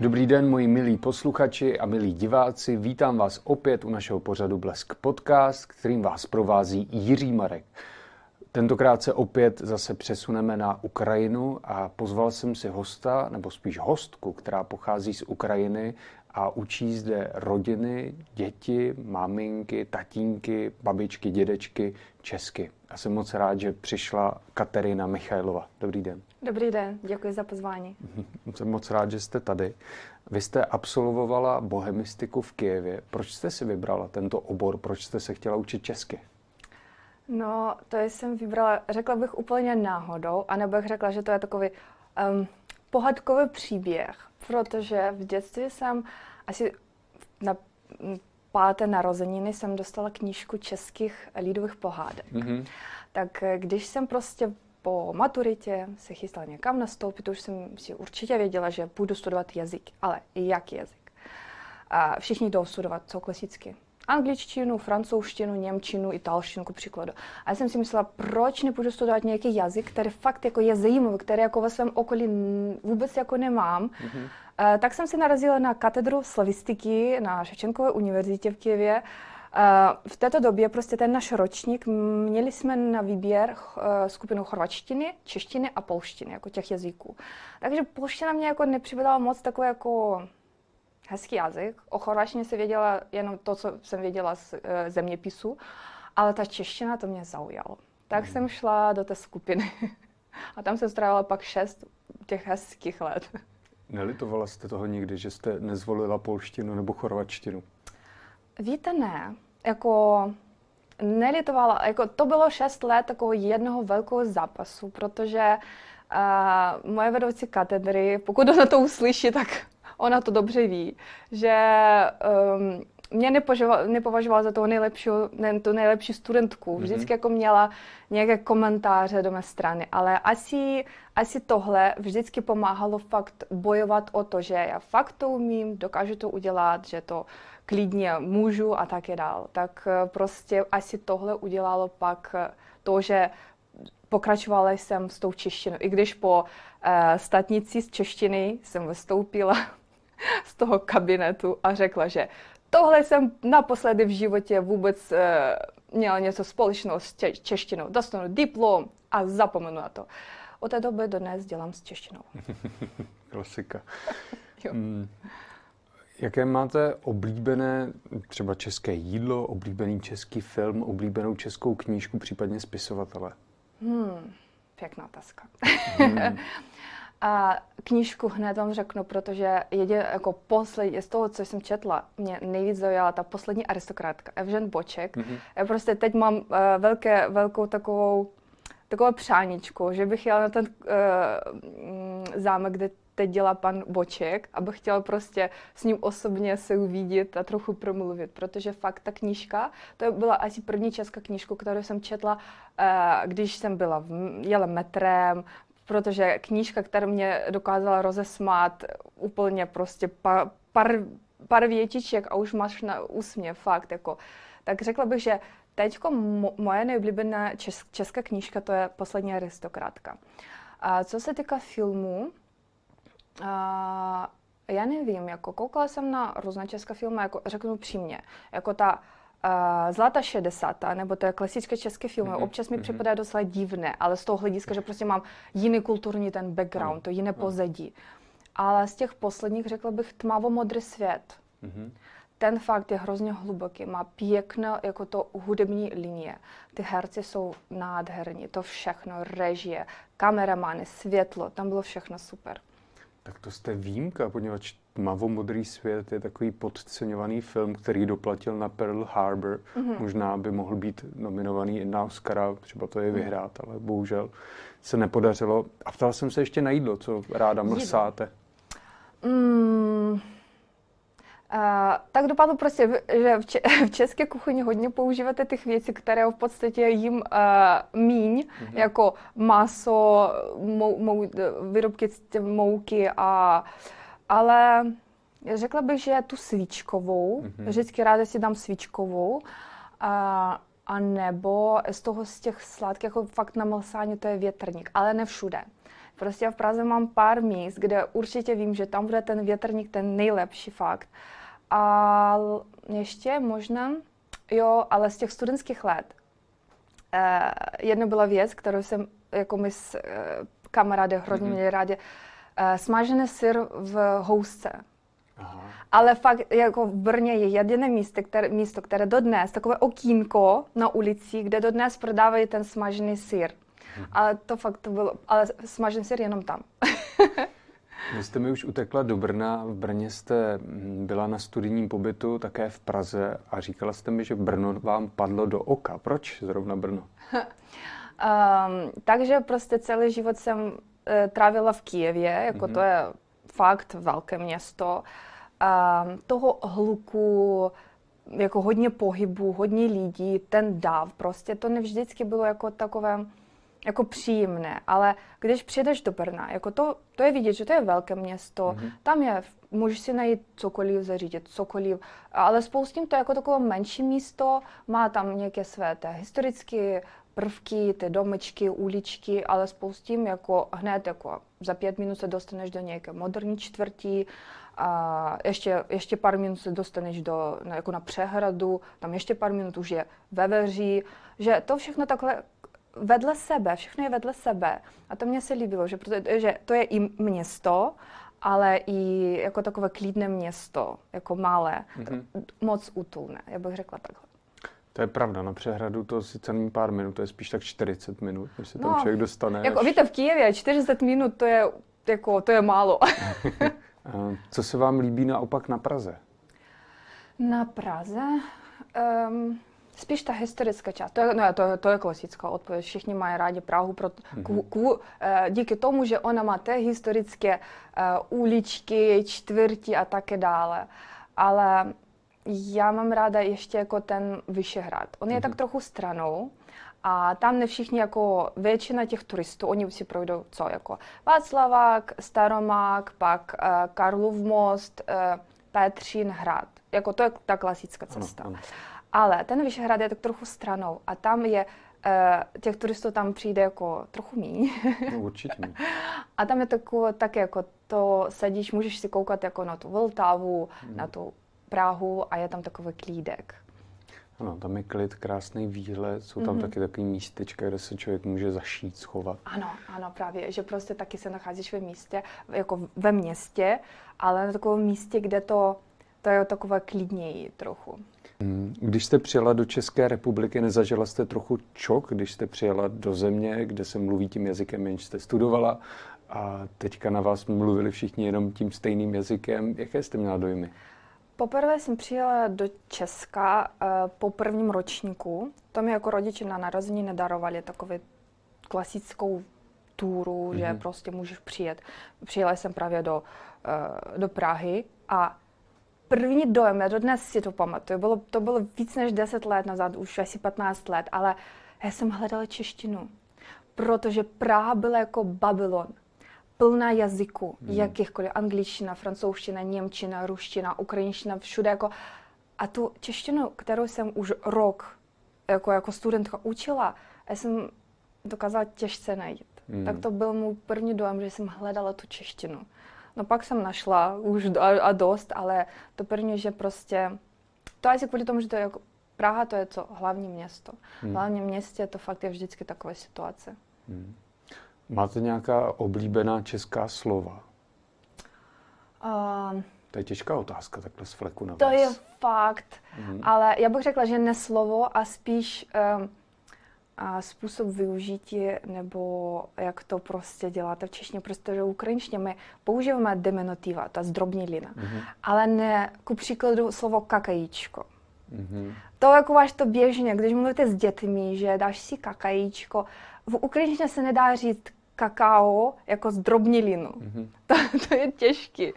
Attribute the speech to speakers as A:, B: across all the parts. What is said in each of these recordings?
A: Dobrý den, moji milí posluchači a milí diváci. Vítám vás opět u našeho pořadu Blesk Podcast, kterým vás provází Jiří Marek. Tentokrát se opět zase přesuneme na Ukrajinu a pozval jsem si hosta, nebo spíš hostku, která pochází z Ukrajiny a učí zde rodiny, děti, maminky, tatínky, babičky, dědečky česky. A jsem moc rád, že přišla Katerina Michailova. Dobrý den.
B: Dobrý den, děkuji za pozvání.
A: Jsem moc rád, že jste tady. Vy jste absolvovala bohemistiku v Kijevě. Proč jste si vybrala tento obor? Proč jste se chtěla učit česky?
B: No, to jsem vybrala, řekla bych úplně náhodou, anebo bych řekla, že to je takový um, pohádkový příběh, protože v dětství jsem asi na páté narozeniny jsem dostala knížku českých lidových pohádek. Mm-hmm. Tak eh, když jsem prostě po maturitě se chystala někam nastoupit, už jsem si určitě věděla, že budu studovat jazyk. Ale jaký jazyk? A všichni jdou studovat, co klasicky. Angličtinu, francouzštinu, němčinu, italštinu, ku příkladu. A já jsem si myslela, proč nepůjdu studovat nějaký jazyk, který fakt jako je zajímavý, který jako ve svém okolí vůbec jako nemám. Mm-hmm. Uh, tak jsem se narazila na katedru slavistiky na Ševčenkové univerzitě v Kijevě. V této době prostě ten náš ročník, měli jsme na výběr eh, skupinu chorvačtiny, češtiny a polštiny, jako těch jazyků. Takže polština mě jako nepřipadala moc takový jako hezký jazyk. O chorvačtině se věděla jenom to, co jsem věděla z eh, zeměpisu, ale ta čeština to mě zaujalo. Tak mm. jsem šla do té skupiny a tam jsem strávila pak šest těch hezkých let.
A: Nelitovala jste toho nikdy, že jste nezvolila polštinu nebo chorvačtinu?
B: Víte, ne jako nelitovala, jako to bylo šest let takového jednoho velkého zápasu, protože uh, moje vedoucí katedry, pokud ona to uslyší, tak ona to dobře ví, že um, mě nepovažovala, nepovažovala za toho nejlepší, ne, tu nejlepší studentku. Mhm. Vždycky jako měla nějaké komentáře do mé strany, ale asi, asi tohle vždycky pomáhalo fakt bojovat o to, že já fakt to umím, dokážu to udělat, že to klidně můžu a tak je dál. Tak eh, prostě asi tohle udělalo pak eh, to, že pokračovala jsem s tou češtinou. I když po uh, statnici z češtiny jsem vystoupila z toho kabinetu a řekla, že tohle jsem naposledy v životě vůbec uh, měla něco společného s če- češtinou. Dostanu diplom a zapomenu na to. Od té doby dnes dělám s češtinou.
A: Klasika. Mm, Jaké máte oblíbené třeba české jídlo, oblíbený český film, oblíbenou českou knížku, případně spisovatele?
B: Hmm, pěkná otázka. Hmm. A knížku hned vám řeknu, protože jedě, jako poslední, z toho, co jsem četla, mě nejvíc zaujala ta poslední aristokratka, Evžen Boček. Mm-hmm. Já prostě teď mám uh, velké, velkou takovou takovou přáničku, že bych jela na ten uh, zámek, kde teď dělá pan Boček a bych chtěla prostě s ním osobně se uvidět a trochu promluvit, protože fakt ta knížka, to byla asi první česká knížka, kterou jsem četla, eh, když jsem byla, v, jela metrem, protože knížka, která mě dokázala rozesmát úplně prostě pár, pár, pár větiček a už máš na úsměv, fakt jako. Tak řekla bych, že teďko moje nejoblíbená česká knížka to je Poslední aristokratka. A co se týká filmu, já nevím, jako koukala jsem na různé české filmy, jako řeknu přímě, jako ta uh, Zlata 60, nebo to je klasické české filmy, mm-hmm. občas mi mm-hmm. připadá docela divné, ale z toho hlediska, že prostě mám jiný kulturní ten background, mm-hmm. to jiné pozadí. Ale z těch posledních řekla bych tmavo-modrý svět. Mm-hmm. Ten fakt je hrozně hluboký, má pěkné jako to hudební linie. Ty herci jsou nádherní, to všechno, režie, kameramany, světlo, tam bylo všechno super.
A: Tak to jste výjimka, poněvadž Mavomodrý svět je takový podceňovaný film, který doplatil na Pearl Harbor. Mm-hmm. Možná by mohl být nominovaný na Oscara, třeba to je mhm. vyhrát, ale bohužel se nepodařilo. A ptal jsem se ještě na jídlo, co ráda mrsáte. Mm,
B: tak dopadlo prostě, že v, če- v české kuchyni hodně používáte těch věcí, které v podstatě jim uh, míň, mm-hmm. jako maso, mou, mou, výrobky z mouky, a, ale řekla bych, že tu svíčkovou, mm-hmm. vždycky ráda si dám svíčkovou, a, a nebo z toho z těch sladkých, jako fakt na mlsání to je větrník, ale ne všude. Prostě v Praze mám pár míst, kde určitě vím, že tam bude ten větrník ten nejlepší fakt. A ještě možná, jo, ale z těch studentských let. Eh, jedna byla věc, kterou jsem, jako my s eh, kamarády hrozně mm-hmm. měli rádi, eh, smažený syr v housce. Aha. Ale fakt jako v Brně je jediné místo, které, místo, které dodnes, takové okýnko na ulici, kde dodnes prodávají ten smažený syr. Mhm. Ale to fakt to bylo, ale smažený syr jenom tam.
A: Vy jste mi už utekla do Brna. V Brně jste mm, byla na studijním pobytu, také v Praze a říkala jste mi, že Brno vám padlo do oka. Proč zrovna Brno? um,
B: takže prostě celý život jsem uh, trávila v Kijevě, jako mm-hmm. to je fakt velké město. Um, toho hluku, jako hodně pohybu, hodně lidí, ten dav, prostě to nevždycky bylo jako takové jako příjemné, ale když přijdeš do Brna, jako to, to je vidět, že to je velké město, mm-hmm. tam je, můžeš si najít cokoliv zařídit, cokoliv, ale spoustím to je jako takové menší místo, má tam nějaké své té historické prvky, ty domečky, uličky, ale spoustím jako hned jako za pět minut se dostaneš do nějaké moderní čtvrtí, a ještě, ještě pár minut se dostaneš do, jako na přehradu, tam ještě pár minut už je ve veří, že to všechno takhle vedle sebe, všechno je vedle sebe. A to mně se líbilo, že, protože to je i město, ale i jako takové klidné město, jako malé, mm-hmm. moc útulné, já bych řekla takhle.
A: To je pravda, na přehradu to sice není pár minut, to je spíš tak 40 minut, než se tam no, člověk dostane.
B: Jako až... víte, v Kijevě 40 minut to je, jako, to je málo.
A: Co se vám líbí naopak na Praze?
B: Na Praze? Um, Spíš ta historická část. To je, no, to, to je klasická odpověď. Všichni mají rádi Prahu pro, mm-hmm. ku, eh, díky tomu, že ona má té historické uh, uličky, čtvrti a také dále. Ale já mám ráda ještě jako ten Vyšehrad. On je mm-hmm. tak trochu stranou. A tam ne všichni, jako většina těch turistů, oni si projdou co, jako Václavák, Staromák, pak uh, Karlov most, uh, Petřín hrad. Jako to je ta klasická cesta. Ano, ano. Ale ten Vyšehrad je tak trochu stranou a tam je Uh, těch turistů tam přijde jako trochu míň.
A: No, určitě.
B: a tam je takové, tak jako to sedíš, můžeš si koukat jako na tu Vltavu, hmm. na tu Prahu a je tam takový klídek.
A: Ano, tam je klid, krásný výhled, jsou tam mm-hmm. taky takový místečka, kde se člověk může zašít, schovat.
B: Ano, ano, právě, že prostě taky se nacházíš ve místě, jako ve městě, ale na takovém místě, kde to, to je takové klidněji trochu.
A: Hmm. Když jste přijela do České republiky, nezažila jste trochu čok, když jste přijela do země, kde se mluví tím jazykem, jenž jste studovala a teďka na vás mluvili všichni jenom tím stejným jazykem. Jaké jste měla dojmy?
B: Poprvé jsem přijela do Česka uh, po prvním ročníku. To mi jako rodiče na narození nedarovali takovou klasickou túru, mm-hmm. že mhm. prostě můžeš přijet. Přijela jsem právě do, uh, do Prahy a první dojem, já dodnes si to pamatuju, bylo, to bylo víc než 10 let nazad, už asi 15 let, ale já jsem hledala češtinu, protože Praha byla jako Babylon, plná jazyku, hmm. jakýchkoliv, angličtina, francouzština, němčina, ruština, ukrajinština, všude jako, a tu češtinu, kterou jsem už rok jako, jako studentka učila, já jsem dokázala těžce najít. Hmm. Tak to byl můj první dojem, že jsem hledala tu češtinu. No pak jsem našla už a, a dost, ale to první, že prostě, to asi kvůli tomu, že to je jako Praha, to je co, hlavní město. Hmm. V hlavním městě to fakt je vždycky takové situace. Hmm.
A: Máte nějaká oblíbená česká slova? Uh, to je těžká otázka takhle z fleku na
B: To vás. je fakt, hmm. ale já bych řekla, že ne slovo a spíš um, a způsob využití nebo jak to prostě děláte v češtině, protože v ukrajinštině my používáme diminutiva, ta zdrobnělina, mm-hmm. ale ne, ku příkladu slovo kakajíčko. Mm-hmm. To jako váš to běžně, když mluvíte s dětmi, že dáš si kakajíčko, v ukrajinštině se nedá říct kakao jako zdrobnělinu. Mm-hmm. To, to je těžký.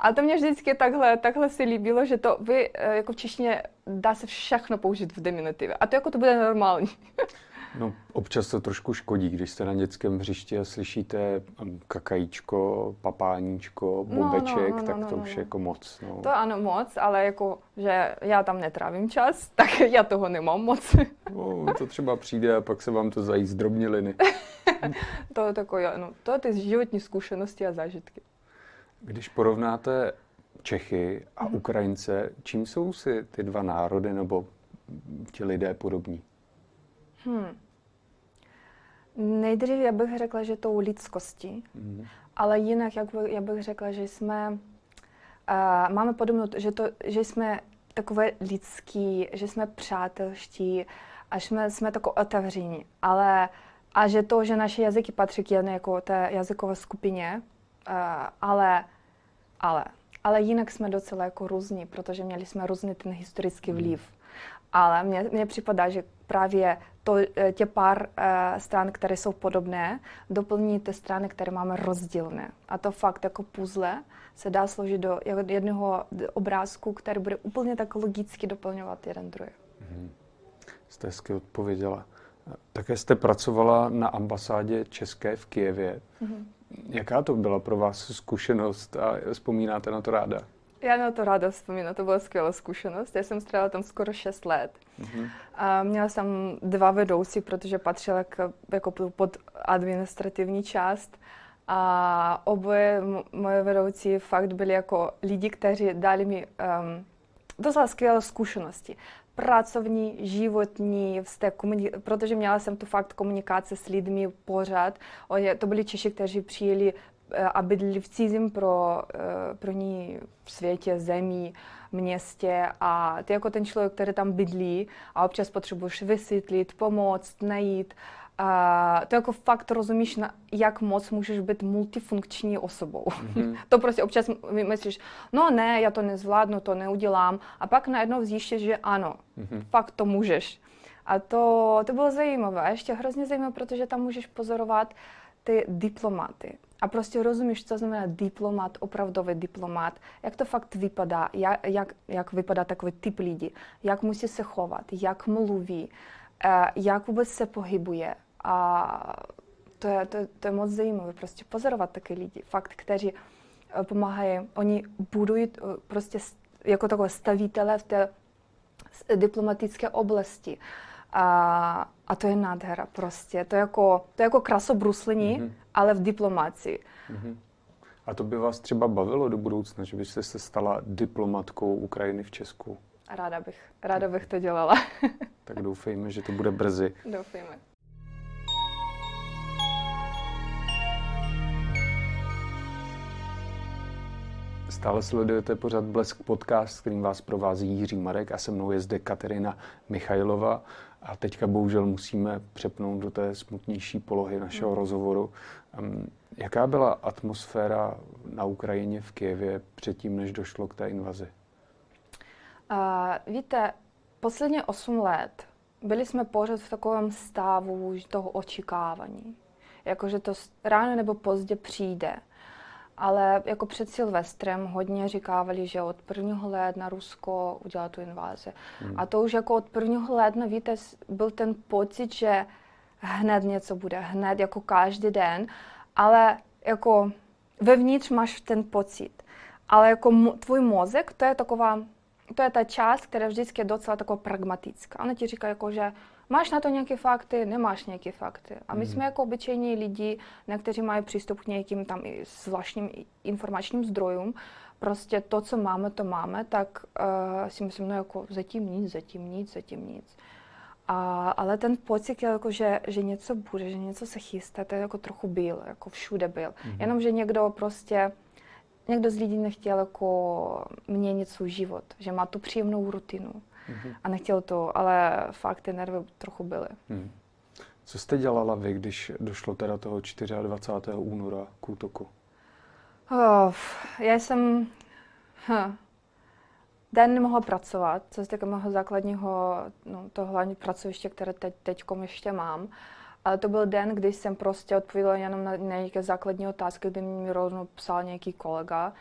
B: A to mě vždycky takhle, takhle si líbilo, že to vy eh, jako v češtině dá se všechno použít v diminutivě. A to jako to bude normální.
A: No, občas to trošku škodí, když jste na dětském hřišti a slyšíte um, kakajíčko, papáníčko, bobeček, no, no, no, tak no, to no, už no. je jako moc. No.
B: To ano moc, ale jako, že já tam netrávím čas, tak já toho nemám moc.
A: No, to třeba přijde a pak se vám to zají z drobniliny.
B: to, takové, no, to je ty životní zkušenosti a zážitky.
A: Když porovnáte Čechy a mhm. Ukrajince, čím jsou si ty dva národy nebo ti lidé podobní? Hmm.
B: Nejdřív já bych řekla, že to u lidskosti, mm. ale jinak jak by, já bych řekla, že jsme, uh, máme podobnou, že, to, že jsme takové lidský, že jsme přátelští a jsme, jsme tako otevření. Ale a že to, že naše jazyky patří k jedné jako té jazykové skupině, uh, ale, ale, ale jinak jsme docela jako různí, protože měli jsme různý ten historický mhm. vliv. Ale mně, mně připadá, že právě to, eh, tě pár uh, stran, které jsou podobné, doplní ty strany, které máme rozdílné. A to fakt jako puzzle se dá složit do jednoho obrázku, který bude úplně tak logicky doplňovat jeden druhý. Mm-hmm.
A: Jste hezky odpověděla. Také jste pracovala na ambasádě České v Kijevě. Mm-hmm. Jaká to byla pro vás zkušenost a vzpomínáte na to ráda?
B: Já na to ráda vzpomínám, to byla skvělá zkušenost. Já jsem strávila tam skoro 6 let. Mm-hmm. A měla jsem dva vedoucí, protože patřila k, jako pod administrativní část. A oboje moje vedoucí fakt byli jako lidi, kteří dali mi um, docela skvělé zkušenosti. Pracovní, životní, vztek, komuni- protože měla jsem tu fakt komunikaci s lidmi pořád. Oni, to byli Češi, kteří přijeli a bydleli v cizím pro, pro ní světě, zemí, městě a ty jako ten člověk, který tam bydlí a občas potřebuješ vysvětlit, pomoct, najít, a to jako fakt rozumíš, na, jak moc můžeš být multifunkční osobou. Mm-hmm. to prostě občas myslíš, no ne, já to nezvládnu, to neudělám. A pak najednou zjistíš, že ano, mm-hmm. fakt to můžeš. A to, to bylo zajímavé. A ještě hrozně zajímavé, protože tam můžeš pozorovat ty diplomaty. A prostě rozumíš, co znamená diplomat, opravdový diplomat, jak to fakt vypadá, jak, jak, jak vypadá takový typ lidí, jak musí se chovat, jak mluví, eh, jak vůbec se pohybuje. A to je, to, to je moc zajímavé, prostě pozorovat taky lidi, fakt, kteří eh, pomáhají, oni budují eh, prostě jako takové stavitele v té diplomatické oblasti. A, a to je nádhera prostě. To je jako, to je jako krasobruslení, mm-hmm. ale v diplomaci. Mm-hmm.
A: A to by vás třeba bavilo do budoucna, že byste se stala diplomatkou Ukrajiny v Česku?
B: Ráda bych, ráda bych to dělala.
A: tak doufejme, že to bude brzy.
B: Doufejme.
A: Stále sledujete pořad Blesk podcast, kterým vás provází Jiří Marek a se mnou je zde Katerina Michajlova. A teďka bohužel musíme přepnout do té smutnější polohy našeho hmm. rozhovoru. Um, jaká byla atmosféra na Ukrajině v Kijevě předtím, než došlo k té invazi?
B: Uh, víte, posledně 8 let byli jsme pořád v takovém stavu toho očekávání. Jakože to ráno nebo pozdě přijde. Ale jako před Silvestrem hodně říkávali, že od 1. ledna Rusko udělá tu invazi. Hmm. A to už jako od 1. ledna, víte, byl ten pocit, že hned něco bude, hned jako každý den, ale jako vevnitř máš ten pocit. Ale jako tvůj mozek, to je taková, to je ta část, která vždycky je docela taková pragmatická. Ona ti říká jako, že Máš na to nějaké fakty, nemáš nějaké fakty. A my mm. jsme jako obyčejní lidi, na kteří mají přístup k nějakým tam zvláštním informačním zdrojům, prostě to, co máme, to máme, tak uh, si myslím, no jako zatím nic, zatím nic, zatím nic. A, ale ten pocit, jako, že, že něco bude, že něco se chystá, to je jako trochu byl, jako všude byl. Mm-hmm. Jenom, že někdo prostě, někdo z lidí nechtěl jako měnit svůj život, že má tu příjemnou rutinu mm-hmm. a nechtěl to, ale fakt ty nervy trochu byly. Mm.
A: Co jste dělala vy, když došlo teda toho 24. února k útoku?
B: Oh, já jsem huh, den nemohla pracovat, co se týká mého základního, no, to hlavní pracoviště, které teď teďkom ještě mám. Ale to byl den, kdy jsem prostě odpověděla jenom na, nějaké základní otázky, kdy mi rovnou psal nějaký kolega,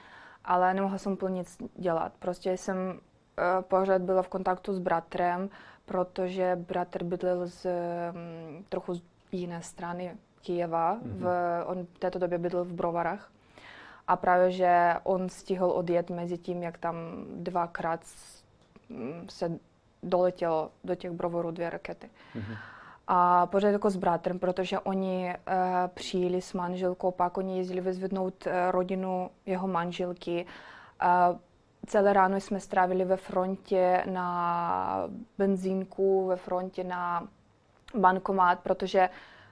B: ale nemohla jsem úplně nic dělat. Prostě jsem pořád byla v kontaktu s bratrem, protože bratr bydlel z um, trochu z jiné strany Kyjeva. Mm-hmm. V, on v této době bydlel v Brovarách. A právě, že on stihl odjet mezi tím, jak tam dvakrát se doletělo do těch brovorů dvě rakety. Mm-hmm. A pořád jako s bratrem, protože oni uh, přijeli s manželkou, pak oni jezdili vyzvednout uh, rodinu jeho manželky. Uh, celé ráno jsme strávili ve frontě na benzínku, ve frontě na bankomat, protože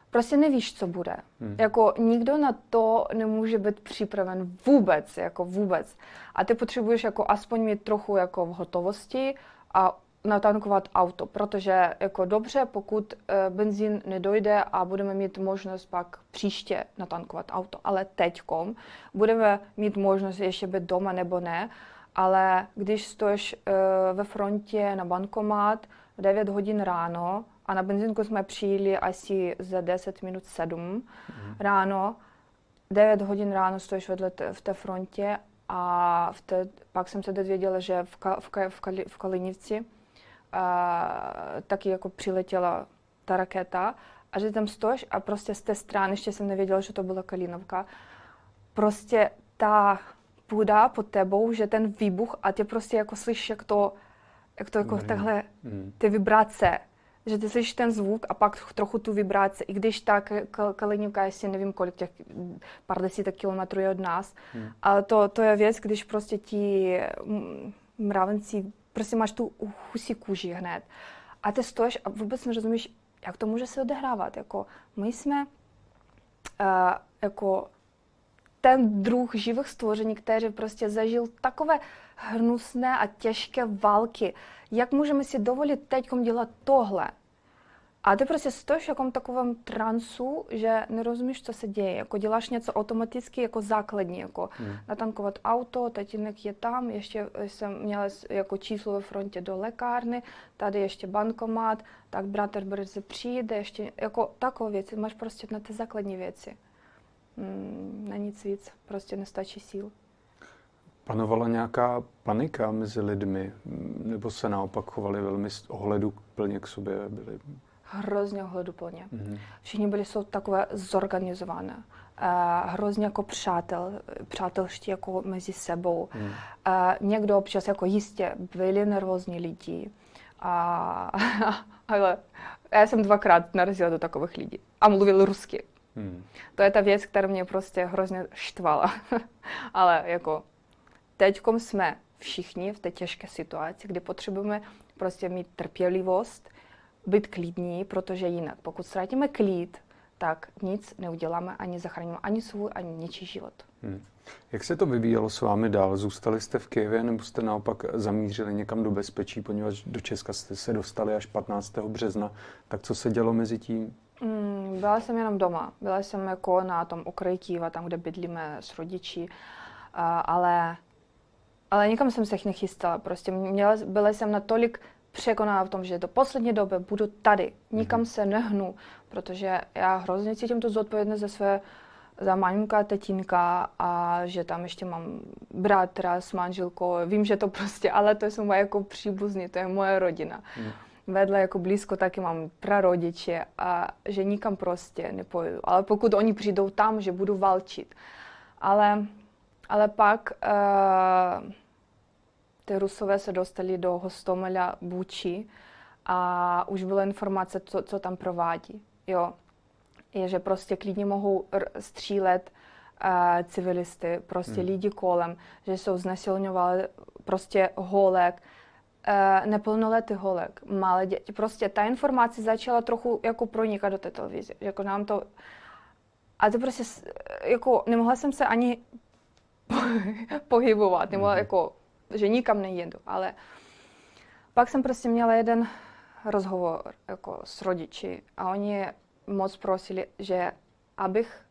B: prostě nevíš, co bude. Hmm. Jako nikdo na to nemůže být připraven vůbec, jako vůbec. A ty potřebuješ jako aspoň mít trochu jako v hotovosti a natankovat auto, protože jako dobře, pokud e, benzín nedojde a budeme mít možnost pak příště natankovat auto, ale teďkom budeme mít možnost ještě být doma nebo ne, ale když stojíš e, ve frontě na bankomat v 9 hodin ráno a na benzínku jsme přijeli asi za 10 minut 7 mm. ráno, 9 hodin ráno stojíš vedle t- v té frontě a v té, pak jsem se dozvěděla, že v, Ka, v, Ka, v, Kali, v Kalinivci a, taky jako přiletěla ta raketa a že tam stojíš a prostě z té strany, ještě jsem nevěděla, že to byla Kalinovka, prostě ta půda pod tebou, že ten výbuch a tě prostě jako slyšíš, jak to, jak to jako mm. takhle, mm. ty vibrace, že ty slyšíš ten zvuk a pak trochu tu vibraci, i když ta Kalinovka, jestli nevím kolik, těch pár desítek kilometrů je od nás, mm. ale to, to je věc, když prostě ti mravenci prostě máš tu husí kůži hned. A ty stojíš a vůbec nerozumíš, jak to může se odehrávat. Jako, my jsme uh, jako ten druh živých stvoření, který prostě zažil takové hnusné a těžké války. Jak můžeme si dovolit teď dělat tohle? A ty prostě stojíš v jakom takovém transu, že nerozumíš, co se děje. Jako děláš něco automaticky jako základní, jako hmm. natankovat auto, tatínek je tam, ještě jsem měla jako číslo ve frontě do lékárny, tady ještě bankomat, tak bratr brzy přijde, ještě jako takové věci. Máš prostě na ty základní věci. Hmm, nic víc, prostě nestačí síl.
A: Panovala nějaká panika mezi lidmi, nebo se naopak chovali velmi ohledu plně k sobě, byli
B: hrozně ohleduplně. Mm-hmm. Všichni byli jsou takové zorganizované. Uh, hrozně jako přátel, přátelští jako mezi sebou. Mm. Uh, někdo občas jako jistě byli nervózní lidi. A, ale já jsem dvakrát narazila do takových lidí a mluvil rusky. Mm. To je ta věc, která mě prostě hrozně štvala. ale jako teďkom jsme všichni v té těžké situaci, kdy potřebujeme prostě mít trpělivost, být klidní, protože jinak, pokud ztratíme klid, tak nic neuděláme, ani zachráníme ani svůj, ani něčí život. Hmm.
A: Jak se to vyvíjelo s vámi dál? Zůstali jste v Kijevě nebo jste naopak zamířili někam do bezpečí, poněvadž do Česka jste se dostali až 15. března. Tak co se dělo mezi tím?
B: Hmm, byla jsem jenom doma. Byla jsem jako na tom okraji Kijeva, tam, kde bydlíme s rodiči, ale, ale nikam jsem se nechystala. Prostě měla, byla jsem natolik překoná v tom, že do poslední doby budu tady, nikam mm-hmm. se nehnu, protože já hrozně cítím tu zodpovědnost za své za maminka, tetínka a že tam ještě mám bratra s manželkou. Vím, že to prostě, ale to jsou moje jako příbuzní, to je moje rodina. Mm. Vedle jako blízko taky mám prarodiče a že nikam prostě nepojedu. Ale pokud oni přijdou tam, že budu valčit. Ale, ale pak uh, ty Rusové se dostali do Hostomela Buči a už byla informace, co, co tam provádí. Jo. Je, že prostě klidně mohou střílet uh, civilisty, prostě hmm. lidi kolem, že jsou znesilňovali prostě holek, uh, neplnoletý holek, malé děti. Prostě ta informace začala trochu jako pronikat do té televize. Jako nám to... A to prostě, jako nemohla jsem se ani pohybovat, nemohla hmm. jako že nikam nejedu, ale pak jsem prostě měla jeden rozhovor jako s rodiči a oni moc prosili, že abych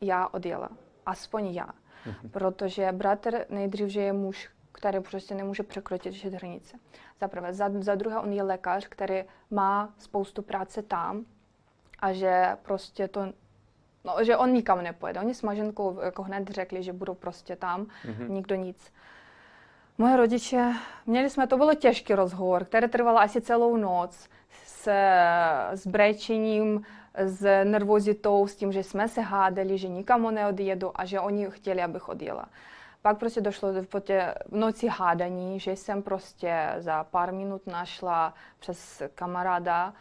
B: já odjela, aspoň já, mm-hmm. protože bratr nejdřív, že je muž, který prostě nemůže překročit hranice. Za prvé. Za, za druhé, on je lékař, který má spoustu práce tam a že prostě to No, že on nikam nepojede. Oni s maženkou jako hned řekli, že budou prostě tam, mm-hmm. nikdo nic. Moje rodiče, měli jsme, to byl těžký rozhovor, který trval asi celou noc s, s brečením, s nervozitou, s tím, že jsme se hádali, že nikomu neodjedu a že oni chtěli, abych odjela. Pak prostě došlo po té noci hádání, že jsem prostě za pár minut našla přes kamaráda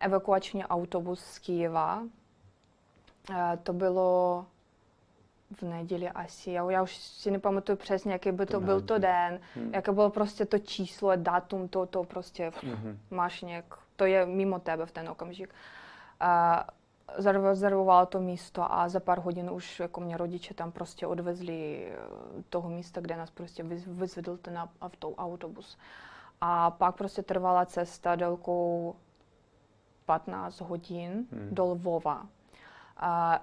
B: evakuační autobus z Kyjeva. E, to bylo v neděli asi, já, já už si nepamatuju přesně, jaký by to, to byl to den, hmm. jaké bylo prostě to číslo, datum, to, to prostě hmm. máš nějak, to je mimo tebe v ten okamžik. A zarezervovala to místo a za pár hodin už jako mě rodiče tam prostě odvezli eh, toho místa, kde nás prostě vyzvedl ten auto, autobus. A pak prostě trvala cesta délkou 15 hodin hmm. do Lvova. A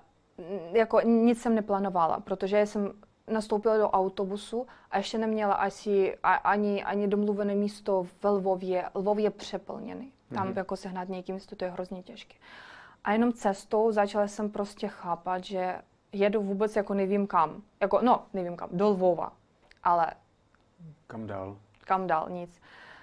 B: jako nic jsem neplánovala, protože jsem nastoupila do autobusu a ještě neměla asi ani, ani domluvené místo v Lvově. Lvov je přeplněný. Tam mm-hmm. jako sehnat nějaký místo, to je hrozně těžké. A jenom cestou začala jsem prostě chápat, že jedu vůbec jako nevím kam. Jako, no, nevím kam, do Lvova. Ale...
A: Kam dál?
B: Kam dál, nic.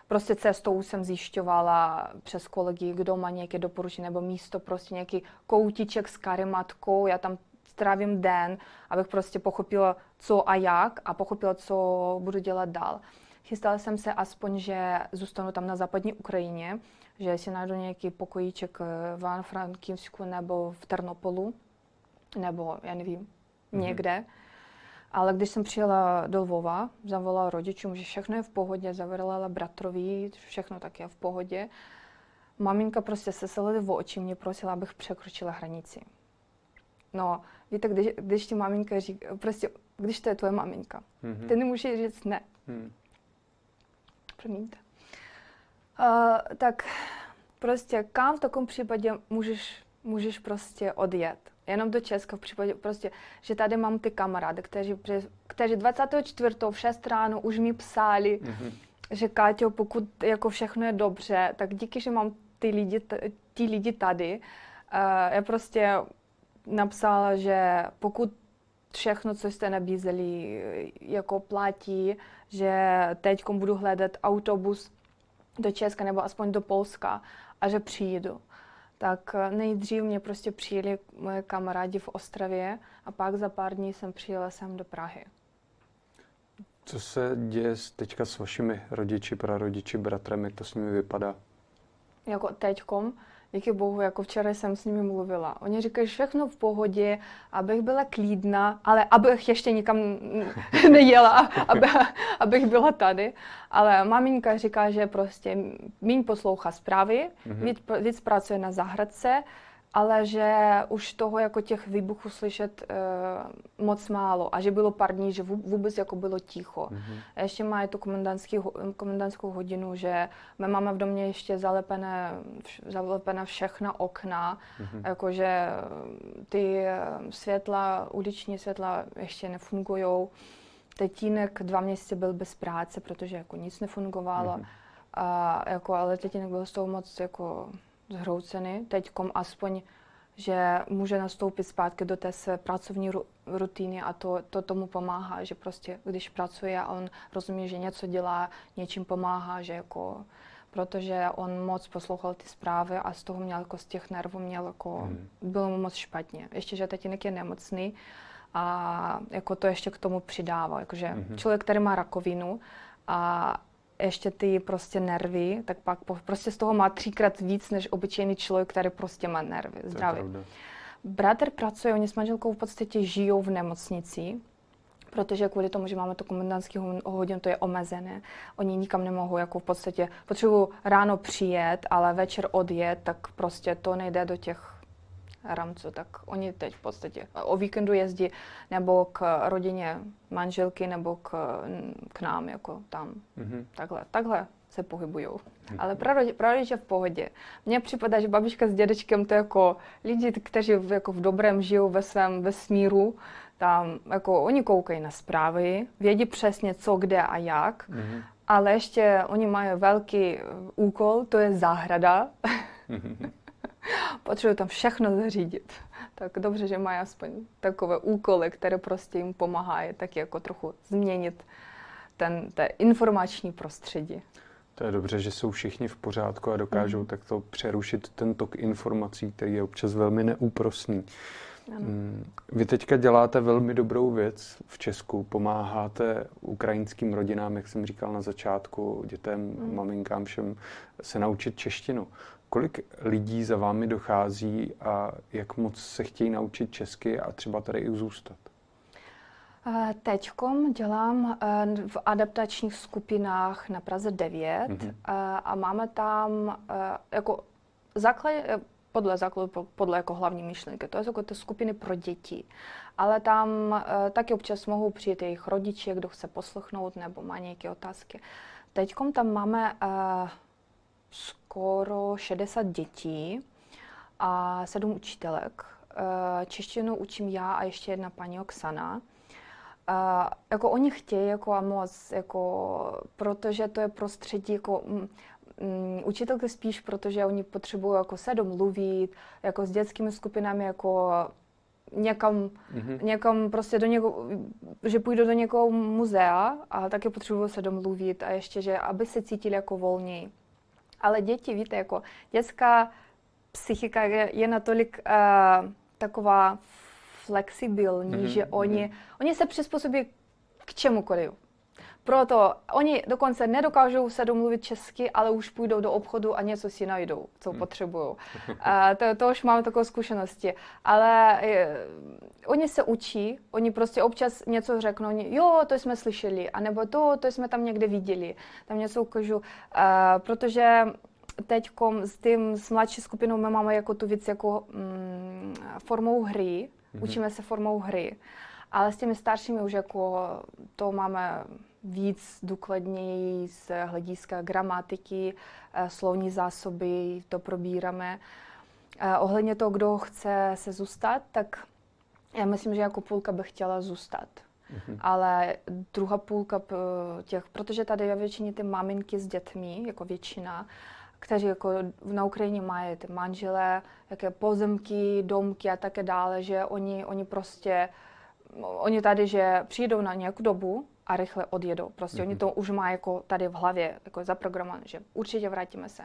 B: Prostě cestou jsem zjišťovala přes kolegy, kdo má nějaké doporučení nebo místo, prostě nějaký koutiček s karimatkou. Já tam strávím den, abych prostě pochopila, co a jak a pochopila, co budu dělat dál. Chystala jsem se aspoň, že zůstanu tam na západní Ukrajině, že si najdu nějaký pokojíček v Ivano-Frankivsku nebo v Ternopolu, nebo já nevím, mm-hmm. někde. Ale když jsem přijela do Lvova, zavolala rodičům, že všechno je v pohodě, zavolala bratrovi, všechno tak je v pohodě. Maminka prostě se selili v oči, mě prosila, abych překročila hranici. No, víte, když, když ti maminka říká, prostě, když to je tvoje maminka, mm-hmm. ty nemůžeš říct ne. Mm. Promiňte. Uh, tak prostě kam v takovém případě můžeš, můžeš prostě odjet? Jenom do Česka v případě prostě, že tady mám ty kamarády, kteří, kteří 24. v 6 ráno už mi psali, mm-hmm. že Káťo, pokud jako všechno je dobře, tak díky, že mám ty lidi, ty lidi tady, uh, já prostě napsala, že pokud všechno, co jste nabízeli, jako platí, že teď budu hledat autobus do Česka nebo aspoň do Polska a že přijdu. Tak nejdřív mě prostě přijeli moje kamarádi v Ostravě a pak za pár dní jsem přijela sem do Prahy.
A: Co se děje teďka s vašimi rodiči, prarodiči, bratrem, jak to s nimi vypadá?
B: Jako teďkom, díky bohu, jako včera jsem s nimi mluvila. Oni říkají všechno v pohodě, abych byla klidná, ale abych ještě nikam nejela, aby, abych byla tady. Ale maminka říká, že prostě míň poslouchá zprávy, mm-hmm. víc, víc pracuje na zahradce, ale že už toho jako těch výbuchů slyšet uh, moc málo a že bylo pár dní, že vůbec jako bylo ticho. Mm-hmm. A ještě má tu komendantskou hodinu, že my máme v domě ještě zalepené, zalepené všechna okna, mm-hmm. jakože ty eh, světla, uliční světla ještě nefungují. Tetínek dva měsíce byl bez práce, protože jako nic nefungovalo. Mm-hmm. A jako, ale tetínek byl z toho moc jako zhroucený, teďkom aspoň, že může nastoupit zpátky do té své pracovní rutiny a to, to tomu pomáhá, že prostě když pracuje a on rozumí, že něco dělá, něčím pomáhá, že jako protože on moc poslouchal ty zprávy a z toho měl jako z těch nervů měl jako, hmm. bylo mu moc špatně. Ještě, že tatínek je nemocný a jako to ještě k tomu přidává, jakože hmm. člověk, který má rakovinu a ještě ty prostě nervy, tak pak prostě z toho má třikrát víc než obyčejný člověk, který prostě má nervy, zdravý. Bratr pracuje, oni s manželkou v podstatě žijou v nemocnici, protože kvůli tomu, že máme to komendantský hodin, to je omezené. Oni nikam nemohou, jako v podstatě potřebují ráno přijet, ale večer odjet, tak prostě to nejde do těch rámcu, tak oni teď v podstatě o víkendu jezdí nebo k rodině manželky, nebo k, k nám, jako tam. Mm-hmm. Takhle, takhle se pohybují. Mm-hmm. Ale prarodiče v pohodě. Mně připadá, že babička s dědečkem to jako lidi, kteří jako v dobrém žijou ve svém vesmíru, tam jako oni koukají na zprávy, vědí přesně co, kde a jak, mm-hmm. ale ještě oni mají velký úkol, to je zahrada. Mm-hmm. Potřebuji tam všechno zařídit. Tak dobře, že mají aspoň takové úkoly, které prostě jim pomáhají tak jako trochu změnit ten, ten informační prostředí.
A: To je dobře, že jsou všichni v pořádku a dokážou mm. takto přerušit ten tok informací, který je občas velmi neúprosný. Ano. Mm, vy teďka děláte velmi dobrou věc v Česku, pomáháte ukrajinským rodinám, jak jsem říkal na začátku, dětem, mm. maminkám, všem se naučit češtinu. Kolik lidí za vámi dochází a jak moc se chtějí naučit česky a třeba tady i zůstat?
B: Teďkom dělám v adaptačních skupinách na Praze 9 mm-hmm. a máme tam jako základ, podle základu, podle jako hlavní myšlenky. To jsou jako ty skupiny pro děti. Ale tam taky občas mohou přijít jejich rodiče, kdo chce poslechnout nebo má nějaké otázky. Teďkom tam máme skoro 60 dětí a sedm učitelek. Češtinu učím já a ještě jedna paní Oksana. A jako oni chtějí jako a moc, jako, protože to je prostředí jako mm, mm, učitelky spíš, protože oni potřebují jako se domluvit, jako s dětskými skupinami, jako někam, mm-hmm. někam prostě do někoho, že půjdu do někoho muzea a taky potřebují se domluvit a ještě, že aby se cítili jako volněji. Ale děti, víte, jako dětská psychika je, je natolik uh, taková flexibilní, mm-hmm. že oni, mm-hmm. oni se přizpůsobí k čemukoliv. Proto oni dokonce nedokážou se domluvit česky, ale už půjdou do obchodu a něco si najdou, co hmm. potřebují. To, to už mám takové zkušenosti. Ale je, oni se učí, oni prostě občas něco řeknou, oni, jo, to jsme slyšeli, anebo to, to jsme tam někde viděli, tam něco ukážu. A, protože teď s tím, s mladší skupinou my máme jako tu věc jako mm, formou hry, Mm-hmm. Učíme se formou hry. Ale s těmi staršími už jako to máme víc důkladněji z hlediska gramatiky, eh, slovní zásoby, to probíráme. Eh, ohledně toho, kdo chce se zůstat, tak já myslím, že jako půlka by chtěla zůstat. Mm-hmm. Ale druhá půlka těch, protože tady je většině ty maminky s dětmi, jako většina, kteří jako na Ukrajině mají ty manželé, jaké pozemky, domky a také dále, že oni, oni prostě, oni tady, že přijdou na nějakou dobu a rychle odjedou. Prostě mm-hmm. oni mhm. to už mají jako tady v hlavě jako zaprogramované, že určitě vrátíme se.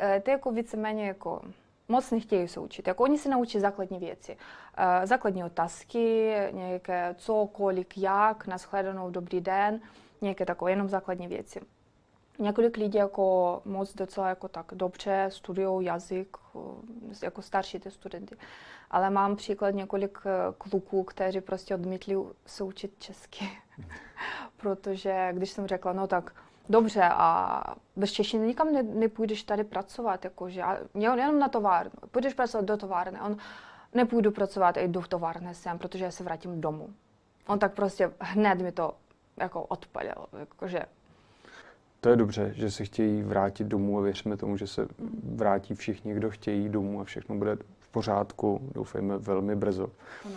B: E, ty jako víceméně jako moc nechtějí se učit. Jako oni se naučí základní věci. E, základní otázky, nějaké co, kolik, jak, nashledanou, dobrý den, nějaké takové jenom základní věci. Několik lidí jako moc docela jako tak dobře studují jazyk, eh, jako starší ty studenty. Ale mám příklad několik eh, kluků, kteří prostě odmítli se učit česky. Protože když jsem řekla, no tak dobře, a bez češtiny nikam ne, nepůjdeš tady pracovat, jakože, jenom na továrnu. Půjdeš pracovat do továrny. On, nepůjdu pracovat i do továrny sem, protože já se vrátím domů. On tak prostě hned mi to jako odpalil, jakože
A: to je dobře, že se chtějí vrátit domů a věříme tomu, že se vrátí všichni, kdo chtějí domů a všechno bude v pořádku, doufejme velmi brzo. Ano.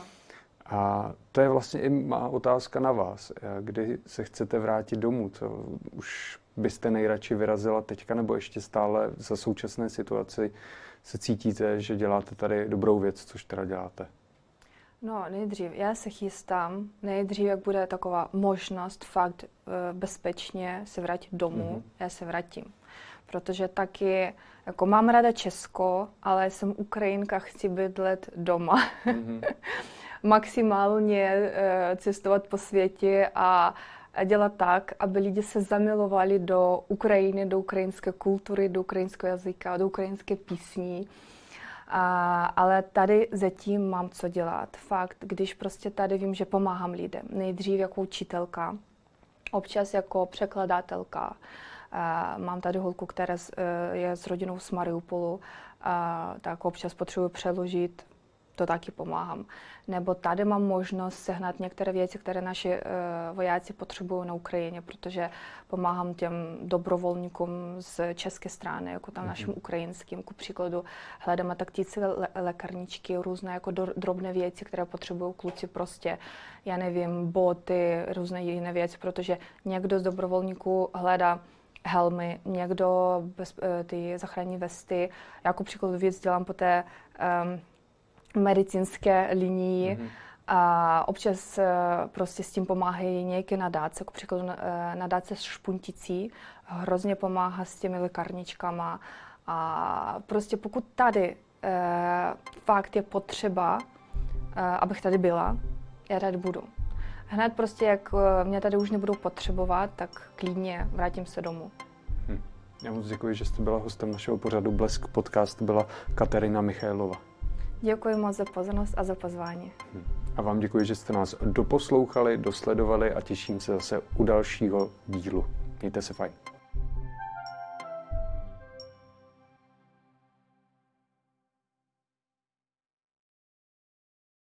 A: A to je vlastně i má otázka na vás. Kdy se chcete vrátit domů? Co už byste nejradši vyrazila teďka nebo ještě stále za současné situaci se cítíte, že děláte tady dobrou věc, což teda děláte?
B: No, nejdřív, já se chystám, nejdřív, jak bude taková možnost fakt uh, bezpečně se vrátit domů, mm-hmm. já se vrátím. Protože taky, jako mám ráda Česko, ale jsem Ukrajinka, chci bydlet doma. Mm-hmm. Maximálně uh, cestovat po světě a dělat tak, aby lidi se zamilovali do Ukrajiny, do ukrajinské kultury, do ukrajinského jazyka, do ukrajinské písní. A, ale tady zatím mám co dělat. Fakt, když prostě tady vím, že pomáhám lidem. Nejdřív jako učitelka, občas jako překladatelka. A, mám tady holku, která je s rodinou z Mariupolu, a, tak občas potřebuji přeložit to taky pomáhám. Nebo tady mám možnost sehnat některé věci, které naši uh, vojáci potřebují na Ukrajině, protože pomáhám těm dobrovolníkům z české strany, jako tam mm-hmm. našim ukrajinským. Ku příkladu hledáme taktice le- lékarničky, různé jako do- drobné věci, které potřebují kluci prostě, já nevím, boty, různé jiné věci, protože někdo z dobrovolníků hledá helmy, někdo bez, eh, ty zachrání vesty. Já jako příklad věc dělám po té um, medicínské linii. Mm-hmm. A občas eh, prostě s tím pomáhají nějaké nadáce, k příkladu eh, nadáce s špunticí, hrozně pomáhá s těmi lékárničkama. A prostě pokud tady eh, fakt je potřeba, abych tady byla, já tady budu. Hned prostě, jak mě tady už nebudou potřebovat, tak klidně vrátím se domů.
A: Hm. Já moc děkuji, že jste byla hostem našeho pořadu Blesk podcast, byla Katerina Michailova.
B: Děkuji moc za pozornost a za pozvání. Hm.
A: A vám děkuji, že jste nás doposlouchali, dosledovali a těším se zase u dalšího dílu. Mějte se fajn.